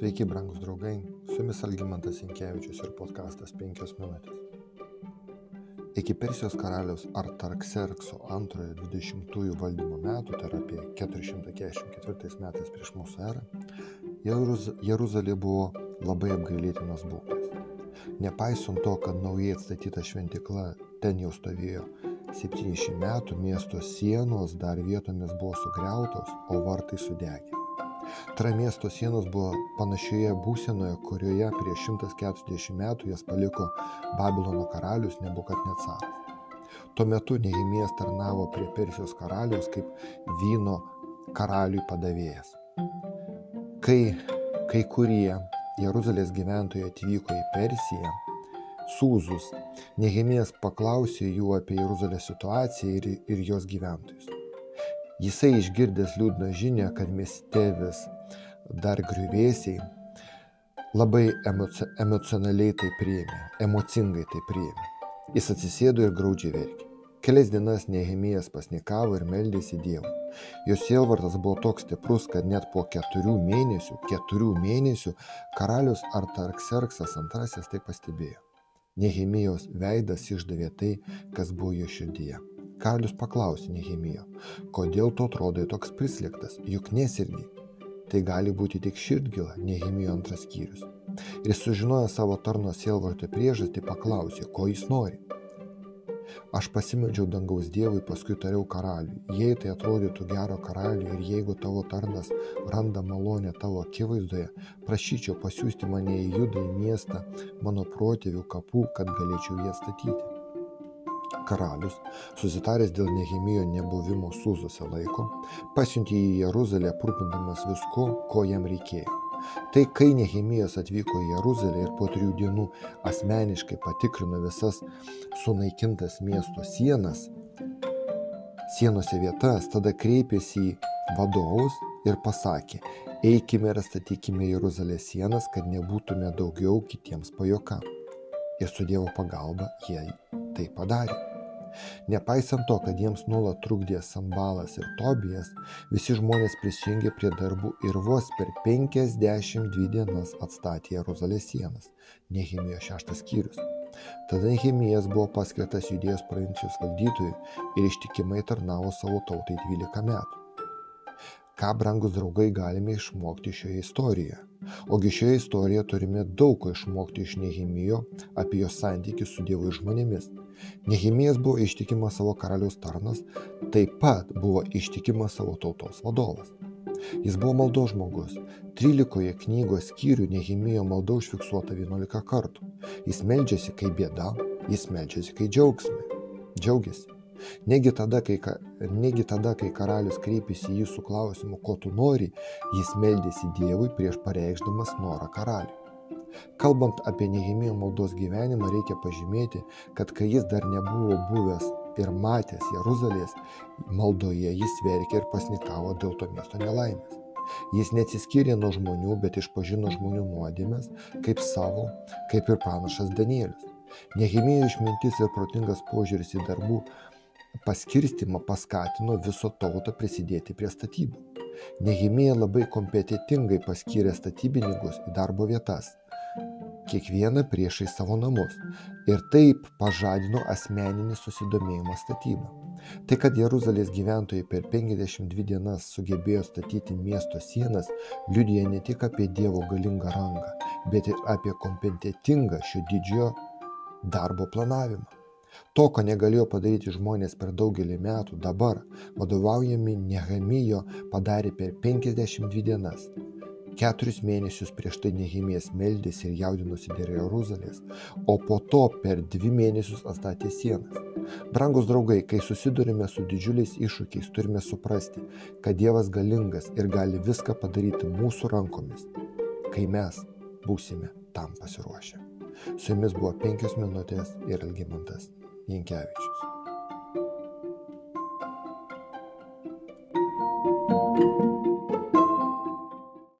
Sveiki, brangus draugai, su jumis Algymantas Inkevičius ir podkastas 5 minutės. Iki Persijos karaliaus Artarkserkso antrojo 20-ųjų valdymo metų, tai yra apie 444 metais prieš mūsų erą, Jeruz Jeruzalė buvo labai apgailėtinos būklės. Nepaisant to, kad naujai atstatyta šventikla ten jau stovėjo 700 metų, miesto sienos dar vietomis buvo sugriautos, o vartai sudegė. Tra miesto sienos buvo panašioje būsenoje, kurioje prieš 140 metų jas paliko Babilono karalius Nebukadnecaras. Tuo metu Nehemijas tarnavo prie Persijos karalius kaip vyno karaliui padavėjas. Kai kai kurie Jeruzalės gyventojai atvyko į Persiją, Sūzus, Nehemijas paklausė jų apie Jeruzalės situaciją ir, ir jos gyventojus. Jisai išgirdęs liūdną žinę, kad mieste vis dar griuvėsiai, labai emoci emocionaliai tai priėmė, emocingai tai priėmė. Jis atsisėdo ir graudžiai verkė. Kelias dienas Nehemijas pasnikavo ir meldėsi Dievui. Jos sielvartas buvo toks stiprus, kad net po keturių mėnesių, keturių mėnesių karalius Artarkserksas II tai pastebėjo. Nehemijos veidas išdavė tai, kas buvo jo širdyje. Karalius paklausė Nehemijo, kodėl tu atrodai toks prislėgtas, juk nesirgi. Tai gali būti tik širdgila, Nehemijo antras skyrius. Ir sužinojo savo tarno sielvarto priežastį, paklausė, ko jis nori. Aš pasimeldžiau dangaus Dievui, paskui tariau karaliui, jei tai atrodytų gero karaliui ir jeigu tavo tarnas randa malonę tavo akivaizdoje, prašyčiau pasiūsti mane į judą į miestą mano protėvių kapų, kad galėčiau jį atstatyti. Karalius, susitaręs dėl Nehemijo nebuvimo Sūzose laiko, pasiuntė į Jeruzalę aprūpindamas visko, ko jam reikėjo. Tai kai Nehemijas atvyko į Jeruzalę ir po trijų dienų asmeniškai patikrino visas sunaikintas miesto sienas, sienose vietas, tada kreipėsi į vadovus ir pasakė, eikime ir statykime Jeruzalės sienas, kad nebūtume daugiau kitiems pajoka. Ir su Dievo pagalba jie tai padarė. Nepaisant to, kad jiems nuolat trukdė Sambalas ir Tobijas, visi žmonės prisijungė prie darbų ir vos per 52 dienas atstatė Jeruzalės sienas. Nehemijo šeštas skyrius. Tada Nehemijas buvo paskirtas judėjos provincijos valdytojui ir ištikimai tarnavo savo tautai 12 metų. Ką, brangus draugai, galime išmokti šioje istorijoje? Ogi šioje istorijoje turime daug ko išmokti iš Nehemijo apie jo santykių su Dievu ir žmonėmis. Nehemijas buvo ištikimas savo karaliaus tarnas, taip pat buvo ištikimas savo tautos vadovas. Jis buvo maldos žmogus. 13 knygos skyrių Nehemijo malda užfiksuota 11 kartų. Jis meldžiasi kai bėda, jis meldžiasi kai džiaugsmai. Džiaugiasi. Negi tada, kai, negi tada, kai karalius kreipėsi į jį su klausimu, ko tu nori, jis meldėsi Dievui prieš pareikšdamas norą karaliui. Kalbant apie Nehemijo maldos gyvenimą, reikia pažymėti, kad kai jis dar nebuvo buvęs ir matęs Jeruzalės, maldoje jis verkė ir pasnikavo dėl to miesto nelaimės. Jis neatsiskyrė nuo žmonių, bet išpažino žmonių nuodėmės kaip savo, kaip ir pranašas Danielius. Nehemijo išmintis ir protingas požiūris į darbų paskirstimą paskatino viso tautą prisidėti prie statybų. Nehemija labai kompetitingai paskyrė statybininkus į darbo vietas kiekvieną priešai savo namus ir taip pažadino asmeninį susidomėjimą statybą. Tai, kad Jeruzalės gyventojai per 52 dienas sugebėjo statyti miesto sienas, liudija ne tik apie Dievo galingą ranką, bet ir apie kompetitingą šio didžiojo darbo planavimą. To, ko negalėjo padaryti žmonės per daugelį metų, dabar, vadovaujami Nehemijo, padarė per 52 dienas. Keturis mėnesius prieš tai Nehemijas meldėsi ir jaudinosi dėl Jeruzalės, o po to per dvi mėnesius atstatė sienas. Brangus draugai, kai susidurime su didžiuliais iššūkiais, turime suprasti, kad Dievas galingas ir gali viską padaryti mūsų rankomis, kai mes būsime tam pasiruošę. Su jumis buvo penkios minutės ir Algymantas Jankievičius. thank you